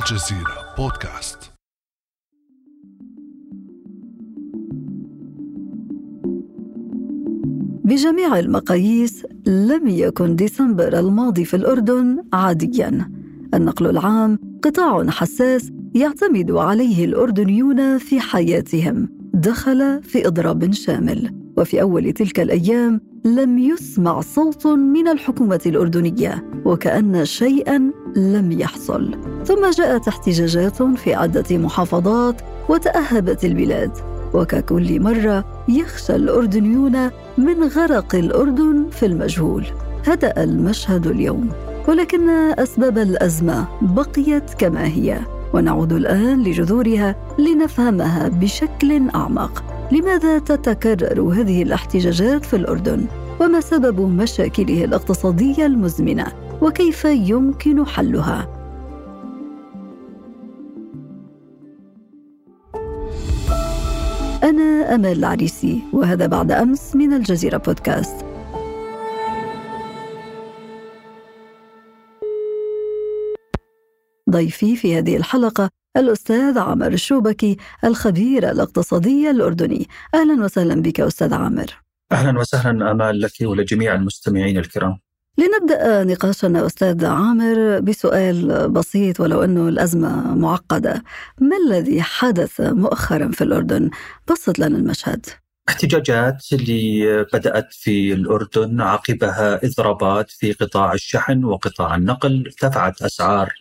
الجزيرة بودكاست. بجميع المقاييس لم يكن ديسمبر الماضي في الأردن عادياً. النقل العام قطاع حساس يعتمد عليه الأردنيون في حياتهم. دخل في إضراب شامل. وفي أول تلك الأيام لم يسمع صوت من الحكومة الأردنية وكأن شيئا لم يحصل. ثم جاءت احتجاجات في عدة محافظات وتأهبت البلاد وككل مرة يخشى الأردنيون من غرق الأردن في المجهول هدأ المشهد اليوم ولكن أسباب الأزمة بقيت كما هي ونعود الآن لجذورها لنفهمها بشكل أعمق لماذا تتكرر هذه الاحتجاجات في الأردن؟ وما سبب مشاكله الاقتصادية المزمنة؟ وكيف يمكن حلها؟ أنا أمل العريسي وهذا بعد أمس من الجزيرة بودكاست. ضيفي في هذه الحلقة الأستاذ عامر الشوبكي الخبير الاقتصادي الأردني. أهلا وسهلا بك أستاذ عامر. أهلا وسهلا أمال لك ولجميع المستمعين الكرام. لنبدأ نقاشنا أستاذ عامر بسؤال بسيط ولو أنه الأزمة معقدة. ما الذي حدث مؤخرا في الأردن؟ بسط لنا المشهد. احتجاجات اللي بدأت في الأردن عقبها إضرابات في قطاع الشحن وقطاع النقل. ارتفعت أسعار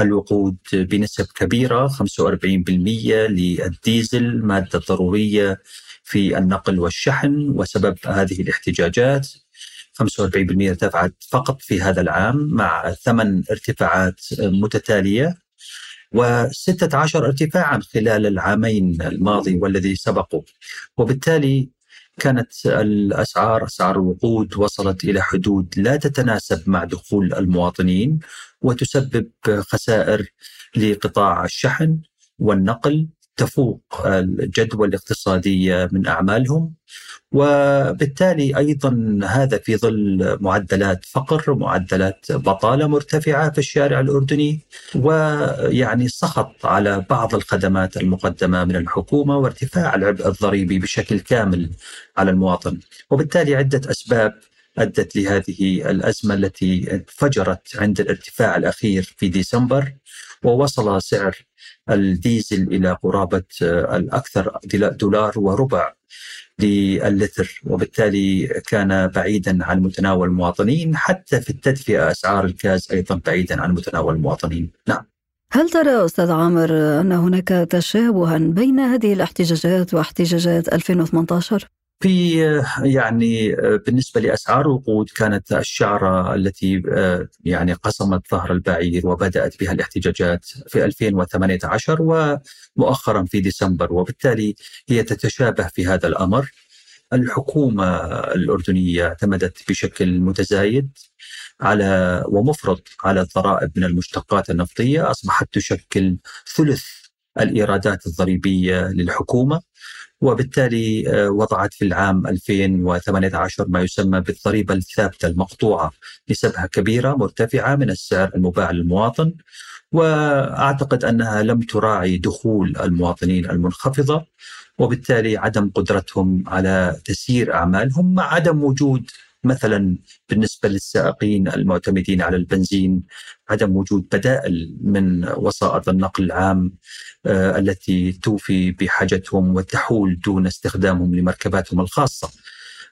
الوقود بنسب كبيرة 45% للديزل مادة ضرورية في النقل والشحن وسبب هذه الاحتجاجات 45% ارتفعت فقط في هذا العام مع ثمان ارتفاعات متتالية و16 ارتفاعا خلال العامين الماضي والذي سبقه وبالتالي كانت الأسعار أسعار الوقود وصلت إلى حدود لا تتناسب مع دخول المواطنين وتسبب خسائر لقطاع الشحن والنقل تفوق الجدوى الاقتصاديه من أعمالهم وبالتالي أيضا هذا في ظل معدلات فقر معدلات بطالة مرتفعة في الشارع الأردني ويعني سخط على بعض الخدمات المقدمة من الحكومة وارتفاع العبء الضريبي بشكل كامل على المواطن. وبالتالي عدة أسباب أدت لهذه الأزمة التي انفجرت عند الارتفاع الأخير في ديسمبر. ووصل سعر الديزل إلى قرابة الأكثر دولار وربع للتر وبالتالي كان بعيدا عن متناول المواطنين حتى في التدفئة أسعار الغاز أيضا بعيدا عن متناول المواطنين. نعم. هل ترى أستاذ عامر أن هناك تشابها بين هذه الاحتجاجات واحتجاجات 2018 في يعني بالنسبة لأسعار الوقود كانت الشعرة التي يعني قسمت ظهر البعير وبدأت بها الاحتجاجات في 2018 ومؤخرا في ديسمبر وبالتالي هي تتشابه في هذا الأمر. الحكومة الأردنية اعتمدت بشكل متزايد على ومفرط على الضرائب من المشتقات النفطية أصبحت تشكل ثلث الإيرادات الضريبية للحكومة وبالتالي وضعت في العام 2018 ما يسمى بالضريبة الثابتة المقطوعة نسبها كبيرة مرتفعة من السعر المباع للمواطن. وأعتقد أنها لم تراعي دخول المواطنين المنخفضة وبالتالي عدم قدرتهم على تسيير أعمالهم مع عدم وجود مثلا بالنسبة للسائقين المعتمدين على البنزين عدم وجود بدائل من وسائط النقل العام آه التي توفي بحاجتهم وتحول دون استخدامهم لمركباتهم الخاصة.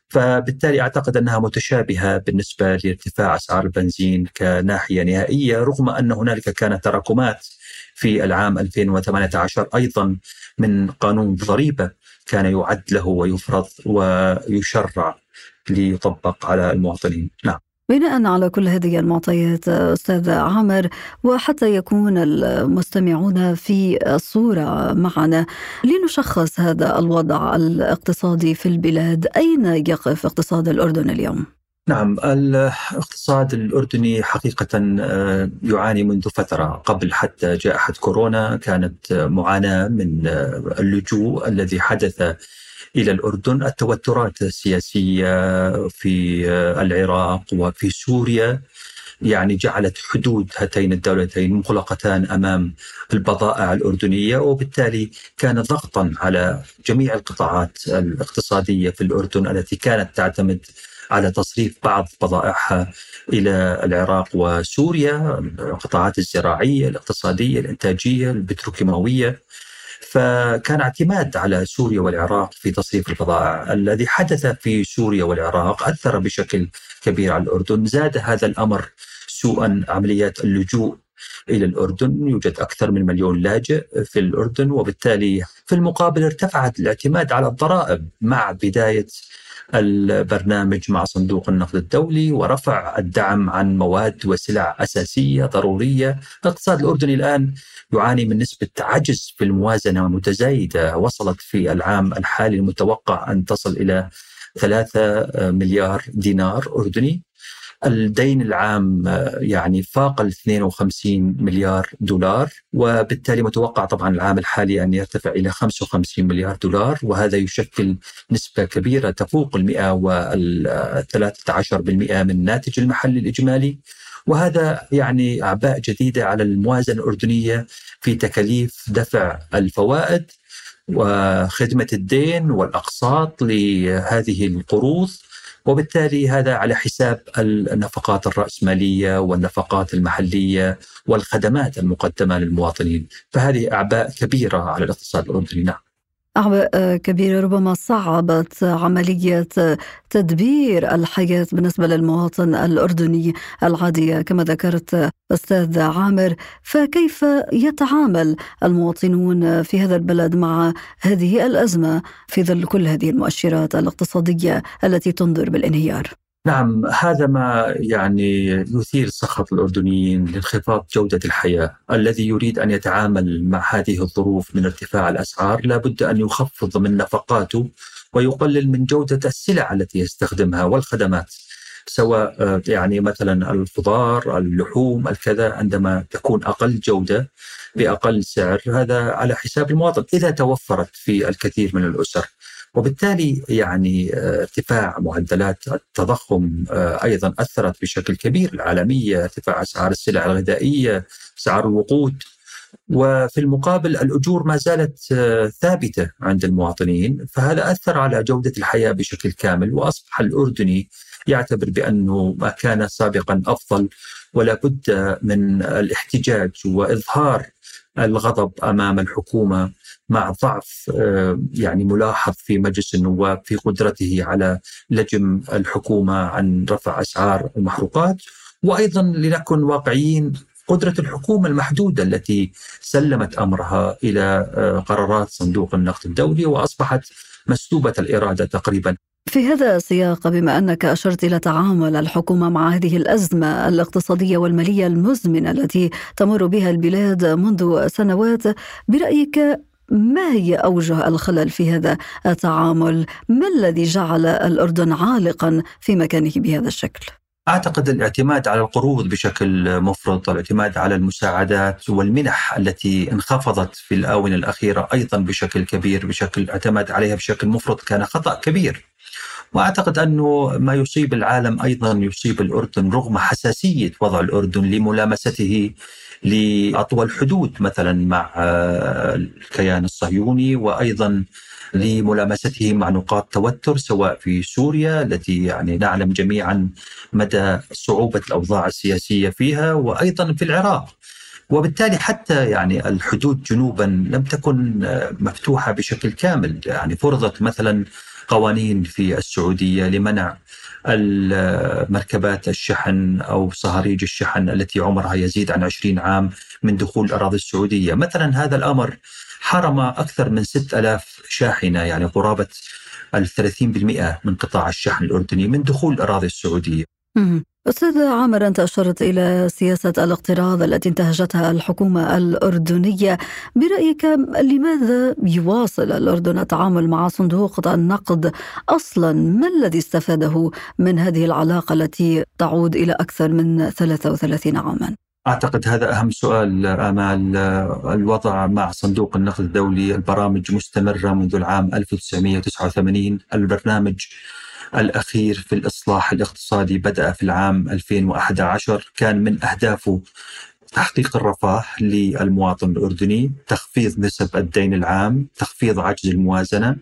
فبالتالي أعتقد أنها متشابهة بالنسبة لارتفاع أسعار البنزين كناحية نهائية رغم أن هنالك كانت تراكمات في العام 2018 أيضا من قانون ضريبة كان يعد له ويفرض ويشرع ليطبق على المواطنين. نعم. بناء على كل هذه المعطيات أستاذ عامر وحتى يكون المستمعون في الصورة معنا لنشخص هذا الوضع الاقتصادي في البلاد. أين يقف اقتصاد الأردن اليوم؟ نعم الاقتصاد الأردني حقيقة يعاني منذ فترة. قبل حتى جائحة كورونا كانت معاناة من اللجوء الذي حدث إلى الأردن، التوترات السياسية في العراق وفي سوريا يعني جعلت حدود هاتين الدولتين مغلقتان أمام البضائع الأردنية وبالتالي كان ضغطا على جميع القطاعات الاقتصادية في الأردن التي كانت تعتمد على تصريف بعض بضائعها إلى العراق وسوريا القطاعات الزراعية، الاقتصادية، الإنتاجية، البتروكيماوية. فكان اعتماد على سوريا والعراق في تصريف البضائع الذي حدث في سوريا والعراق أثر بشكل كبير على الأردن، زاد هذا الأمر سوءا عمليات اللجوء إلى الأردن، يوجد أكثر من مليون لاجئ في الأردن وبالتالي في المقابل ارتفعت الاعتماد على الضرائب مع بداية البرنامج مع صندوق النقد الدولي ورفع الدعم عن مواد وسلع أساسية ضرورية، الاقتصاد الأردني الآن يعاني من نسبة عجز في الموازنة متزايدة. وصلت في العام الحالي المتوقع أن تصل إلى 3 مليار دينار أردني. الدين العام آه، يعني فاق ال 52 مليار دولار وبالتالي متوقع طبعا العام الحالي أن يرتفع إلى 55 مليار دولار وهذا يشكل نسبة كبيرة تفوق ال 113% من الناتج المحلي الإجمالي. وهذا يعني أعباء جديدة على الموازنة الأردنية في تكاليف دفع الفوائد وخدمة الدين والأقساط لهذه القروض. وبالتالي هذا على حساب النفقات الرأسمالية والنفقات المحلية والخدمات المقدمة للمواطنين. فهذه أعباء كبيرة على الاقتصاد الأردني. نعم. أعباء كبيرة ربما صعبت عملية تدبير الحياة بالنسبة للمواطن الأردني العادية كما ذكرت أستاذ عامر فكيف يتعامل المواطنون في هذا البلد مع هذه الأزمة في ظل كل هذه المؤشرات الاقتصادية التي تنذر بالانهيار؟ نعم هذا ما يعني يثير سخط الأردنيين لانخفاض جودة الحياة، الذي يريد أن يتعامل مع هذه الظروف من ارتفاع الأسعار لابد أن يخفض من نفقاته ويقلل من جودة السلع التي يستخدمها والخدمات. سواء آه، يعني مثلا الخضار، اللحوم، الكذا عندما تكون أقل جودة بأقل سعر هذا على حساب المواطن إذا توفرت في الكثير من الأسر. وبالتالي يعني آه، ارتفاع معدلات التضخم آه، أيضا أثرت بشكل كبير العالمية، ارتفاع أسعار السلع الغذائية، أسعار الوقود. وفي المقابل الأجور ما زالت آه، ثابتة عند المواطنين، فهذا أثر على جودة الحياة بشكل كامل. وأصبح الأردني يعتبر بأنه ما كان سابقا أفضل ولا بد من الاحتجاج وإظهار الغضب أمام الحكومة مع ضعف آه، يعني ملاحظ في مجلس النواب في قدرته على لجم الحكومة عن رفع أسعار المحروقات. وأيضا لنكن واقعيين قدرة الحكومة المحدودة التي سلمت أمرها إلى آه، قرارات صندوق النقد الدولي وأصبحت مسلوبه الإرادة تقريبا. في هذا السياق بما أنك أشرت إلى تعامل الحكومة مع هذه الأزمة الاقتصادية والمالية المزمنة التي تمر بها البلاد منذ سنوات برأيك ما هي أوجه الخلل في هذا التعامل؟ ما الذي جعل الأردن عالقا في مكانه بهذا الشكل؟ أعتقد الاعتماد على القروض بشكل مفرط والاعتماد على المساعدات والمنح التي انخفضت في الآونة الأخيرة أيضا بشكل كبير بشكل اعتمد عليها بشكل مفرط كان خطأ كبير. وأعتقد أنه ما يصيب العالم أيضا يصيب الأردن رغم حساسية وضع الأردن لملامسته لأطول حدود مثلا مع آه، الكيان الصهيوني وأيضا لملامسته مع نقاط توتر سواء في سوريا التي يعني نعلم جميعا مدى صعوبة الأوضاع السياسية فيها وأيضا في العراق. وبالتالي حتى يعني الحدود جنوبا لم تكن آه، مفتوحة بشكل كامل. يعني فرضت مثلا قوانين في السعودية لمنع مركبات الشحن أو صهاريج الشحن التي عمرها يزيد عن 20 عام من دخول الأراضي السعودية، مثلا هذا الأمر حرم أكثر من 6000 شاحنة يعني قرابة ال 30% من قطاع الشحن الأردني من دخول الأراضي السعودية. أستاذ عامر أنت أشرت إلى سياسة الاقتراض التي انتهجتها الحكومة الأردنية برأيك لماذا يواصل الأردن التعامل مع صندوق النقد أصلا ما الذي استفاده من هذه العلاقة التي تعود إلى أكثر من 33 عاما؟ أعتقد هذا أهم سؤال آمال الوضع مع صندوق النقد الدولي البرامج مستمرة منذ العام 1989 البرنامج الأخير في الإصلاح الاقتصادي بدأ في العام 2011 كان من أهدافه تحقيق الرفاه للمواطن الأردني تخفيض نسب الدين العام تخفيض عجز الموازنة.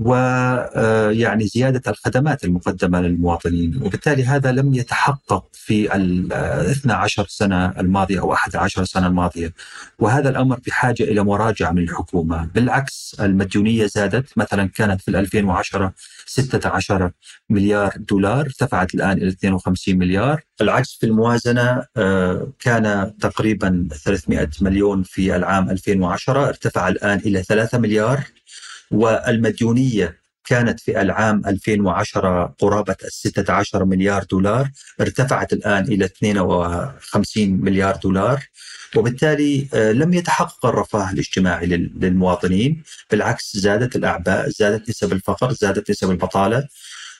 ويعني زيادة الخدمات المقدمة للمواطنين. وبالتالي هذا لم يتحقق في ال 12 سنة الماضية أو 11 سنة الماضية. وهذا الأمر بحاجة إلى مراجعة من الحكومة. بالعكس المديونية زادت. مثلا كانت في 2010 16 مليار دولار ارتفعت الآن إلى 52 مليار. العجز في الموازنة كان تقريبا 300 مليون في العام 2010 ارتفع الآن إلى 3 مليار. والمديونية كانت في العام 2010 قرابة ال 16 مليار دولار ارتفعت الآن إلى 52 مليار دولار وبالتالي لم يتحقق الرفاه الاجتماعي للمواطنين بالعكس زادت الأعباء زادت نسب الفقر زادت نسب البطالة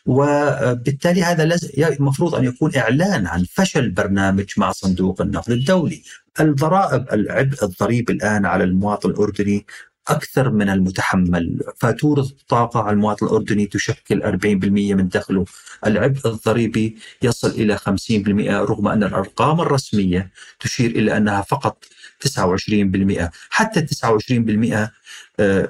وبالتالي هذا المفروض أن يكون إعلان عن فشل برنامج مع صندوق النقد الدولي. الضرائب العبء الضريبي الآن على المواطن الأردني أكثر من المتحمل. فاتورة الطاقة على المواطن الأردني تشكل 40% من دخله. العبء الضريبي يصل إلى 50% رغم أن الأرقام الرسمية تشير إلى أنها فقط 29% حتى 29%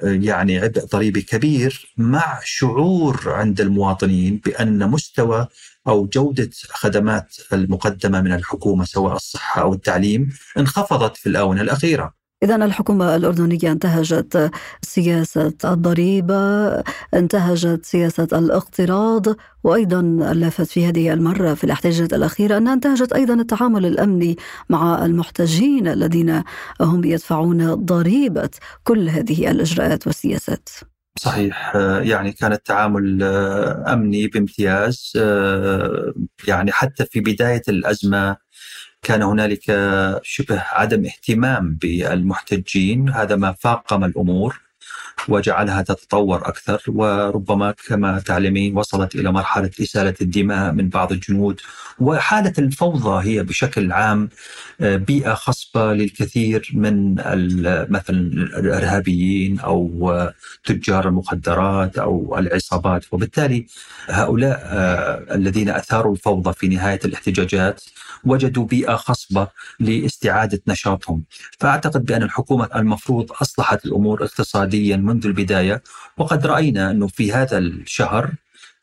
يعني عبء ضريبي كبير مع شعور عند المواطنين بأن مستوى أو جودة خدمات المقدمة من الحكومة سواء الصحة أو التعليم انخفضت في الآونة الأخيرة. إذا الحكومة الأردنية انتهجت سياسة الضريبة انتهجت سياسة الاقتراض وأيضا اللافت في هذه المرة في الاحتجاجات الأخيرة أنها انتهجت أيضا التعامل الأمني مع المحتجين الذين هم يدفعون ضريبة كل هذه الإجراءات والسياسات. صحيح. يعني كان التعامل أمني بامتياز يعني حتى في بداية الأزمة كان هنالك شبه عدم اهتمام بالمحتجين هذا ما فاقم الأمور. وجعلها تتطور أكثر. وربما كما تعلمين وصلت إلى مرحلة إسالة الدماء من بعض الجنود. وحالة الفوضى هي بشكل عام بيئة خصبة للكثير من مثلا الإرهابيين أو تجار المخدرات أو العصابات. وبالتالي هؤلاء الذين أثاروا الفوضى في نهاية الاحتجاجات وجدوا بيئة خصبة لاستعادة نشاطهم. فأعتقد بأن الحكومة المفروض أصلحت الأمور اقتصاديا منذ البداية وقد رأينا أنه في هذا الشهر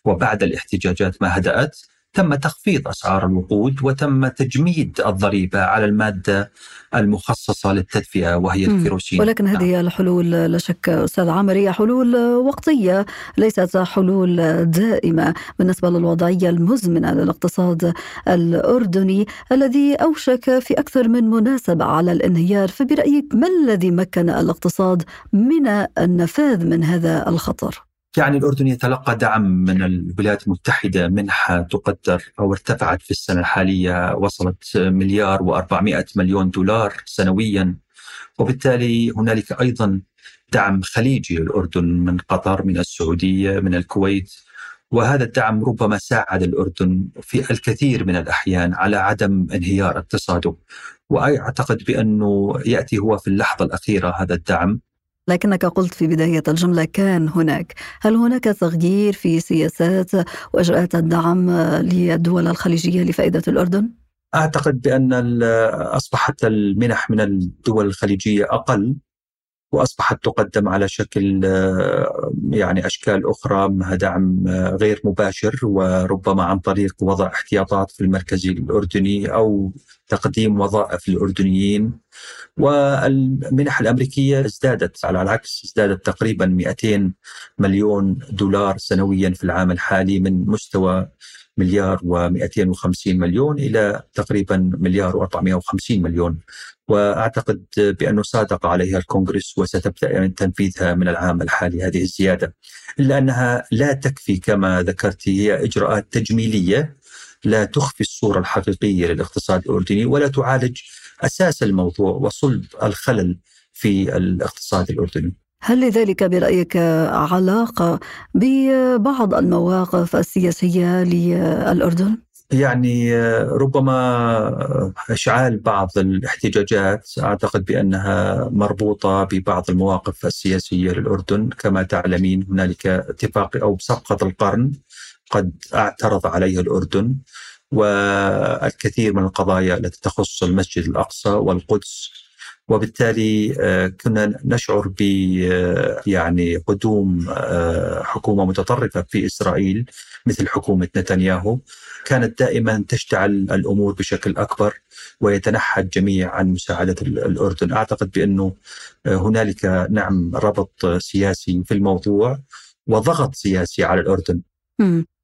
وبعد الاحتجاجات ما هدأت تم تخفيض أسعار الوقود وتم تجميد الضريبة على المادة المخصصة للتدفئة وهي الكيروسين. ولكن هذه نعم. الحلول لا شك أستاذ عامر هي حلول وقتية ليست حلول دائمة بالنسبة للوضعية المزمنة للاقتصاد الأردني الذي أوشك في أكثر من مناسبة على الانهيار فبرأيك ما الذي مكن الاقتصاد من النفاذ من هذا الخطر؟ يعني الأردن يتلقى دعم من الولايات المتحدة منحة تقدر أو ارتفعت في السنة الحالية وصلت مليار و400 مليون دولار سنويا. وبالتالي هنالك أيضا دعم خليجي للأردن من قطر من السعودية من الكويت. وهذا الدعم ربما ساعد الأردن في الكثير من الأحيان على عدم انهيار اقتصاده وأعتقد بأنه يأتي هو في اللحظة الأخيرة هذا الدعم. لكنك قلت في بداية الجملة كان هناك هل هناك تغيير في سياسات وإجراءات الدعم للدول الخليجية لفائدة الأردن؟ أعتقد بأن أصبحت المنح من الدول الخليجية أقل وأصبحت تقدم على شكل يعني أشكال أخرى منها دعم غير مباشر وربما عن طريق وضع احتياطات في المركز الأردني أو تقديم وظائف للاردنيين والمنح الأمريكية ازدادت على العكس ازدادت تقريبا 200 مليون دولار سنويا في العام الحالي من مستوى مليار و250 مليون إلى تقريبا مليار و450 مليون وأعتقد بانه صادق عليها الكونغرس وستبدأ تنفيذها من العام الحالي هذه الزيادة إلا أنها لا تكفي كما ذكرت هي إجراءات تجميلية لا تخفي الصورة الحقيقية للاقتصاد الأردني ولا تعالج أساس الموضوع وصلب الخلل في الاقتصاد الأردني. هل لذلك برأيك علاقة ببعض المواقف السياسية للأردن؟ يعني ربما أشعال بعض الاحتجاجات أعتقد بأنها مربوطة ببعض المواقف السياسية للأردن كما تعلمين هنالك اتفاق أو صفقه القرن قد اعترض عليها الأردن والكثير من القضايا التي تخص المسجد الأقصى والقدس وبالتالي آه، كنا نشعر ب آه، يعني قدوم آه، حكومة متطرفة في إسرائيل مثل حكومة نتنياهو. كانت دائما تشتعل الأمور بشكل أكبر ويتنحى الجميع عن مساعدة الأردن، أعتقد بأنه هنالك نعم ربط سياسي في الموضوع وضغط سياسي على الأردن.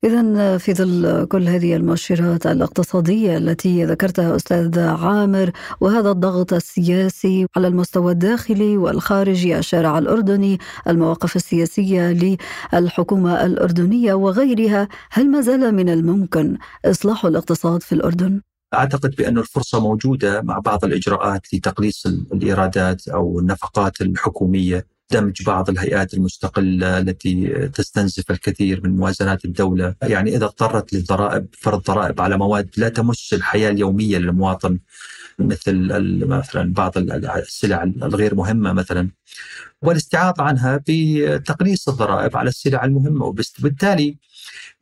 إذا في ظل كل هذه المؤشرات الاقتصادية التي ذكرتها أستاذ عامر وهذا الضغط السياسي على المستوى الداخلي والخارجي الشارع الأردني المواقف السياسية للحكومة الأردنية وغيرها هل ما زال من الممكن إصلاح الاقتصاد في الأردن؟ أعتقد بأن الفرصة موجودة مع بعض الإجراءات لتقليص الإيرادات أو النفقات الحكومية دمج بعض الهيئات المستقلة التي تستنزف الكثير من موازنات الدولة. يعني إذا اضطرت للضرائب فرض ضرائب على مواد لا تمس الحياة اليومية للمواطن مثل مثلا بعض السلع الغير مهمة مثلا والاستعاضة عنها بتقليص الضرائب على السلع المهمة وبالتالي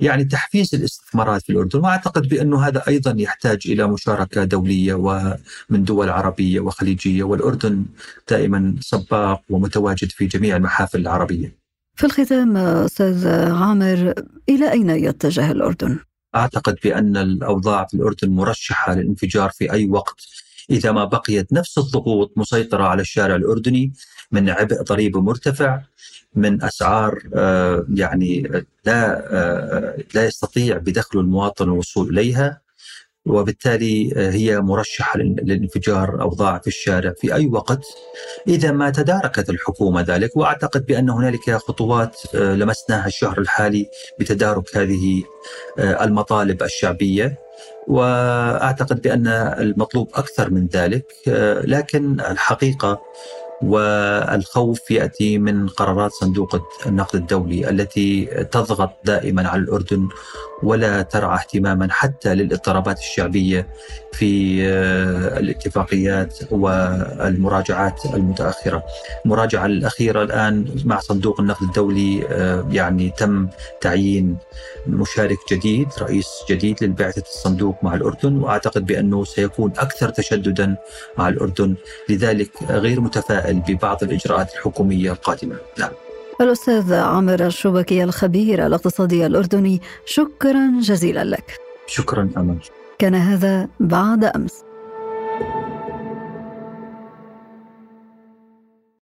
يعني تحفيز الاستثمارات في الأردن. وأعتقد بأنه هذا أيضا يحتاج إلى مشاركة دولية ومن دول عربية وخليجية والأردن دائما سباق ومتواجد في جميع المحافل العربية. في الختام أستاذ عامر إلى أين يتجه الأردن؟ أعتقد بأن الأوضاع في الأردن مرشحة للانفجار في أي وقت. إذا ما بقيت نفس الضغوط مسيطرة على الشارع الأردني من عبء ضريبي مرتفع من أسعار آه، يعني لا آه، لا يستطيع بدخل المواطن الوصول إليها وبالتالي آه، هي مرشحة للانفجار اوضاع في الشارع في أي وقت. إذا ما تداركت الحكومة ذلك وأعتقد بأن هنالك خطوات لمسناها الشهر الحالي بتدارك هذه المطالب الشعبية. وأعتقد بأن المطلوب أكثر من ذلك لكن الحقيقة والخوف يأتي من قرارات صندوق النقد الدولي التي تضغط دائما على الأردن ولا ترعى اهتماما حتى للاضطرابات الشعبية في آه، الاتفاقيات والمراجعات المتأخرة. المراجعه الأخيرة الآن مع صندوق النقد الدولي آه، يعني تم تعيين مشارك جديد، رئيس جديد للبعثة الصندوق مع الأردن وأعتقد بأنه سيكون أكثر تشددا مع الأردن، لذلك غير متفائل ببعض الإجراءات الحكومية القادمة. نعم. الأستاذ عامر الشبكي الخبير الاقتصادي الأردني شكرا جزيلا لك شكرا أمل كان هذا بعد أمس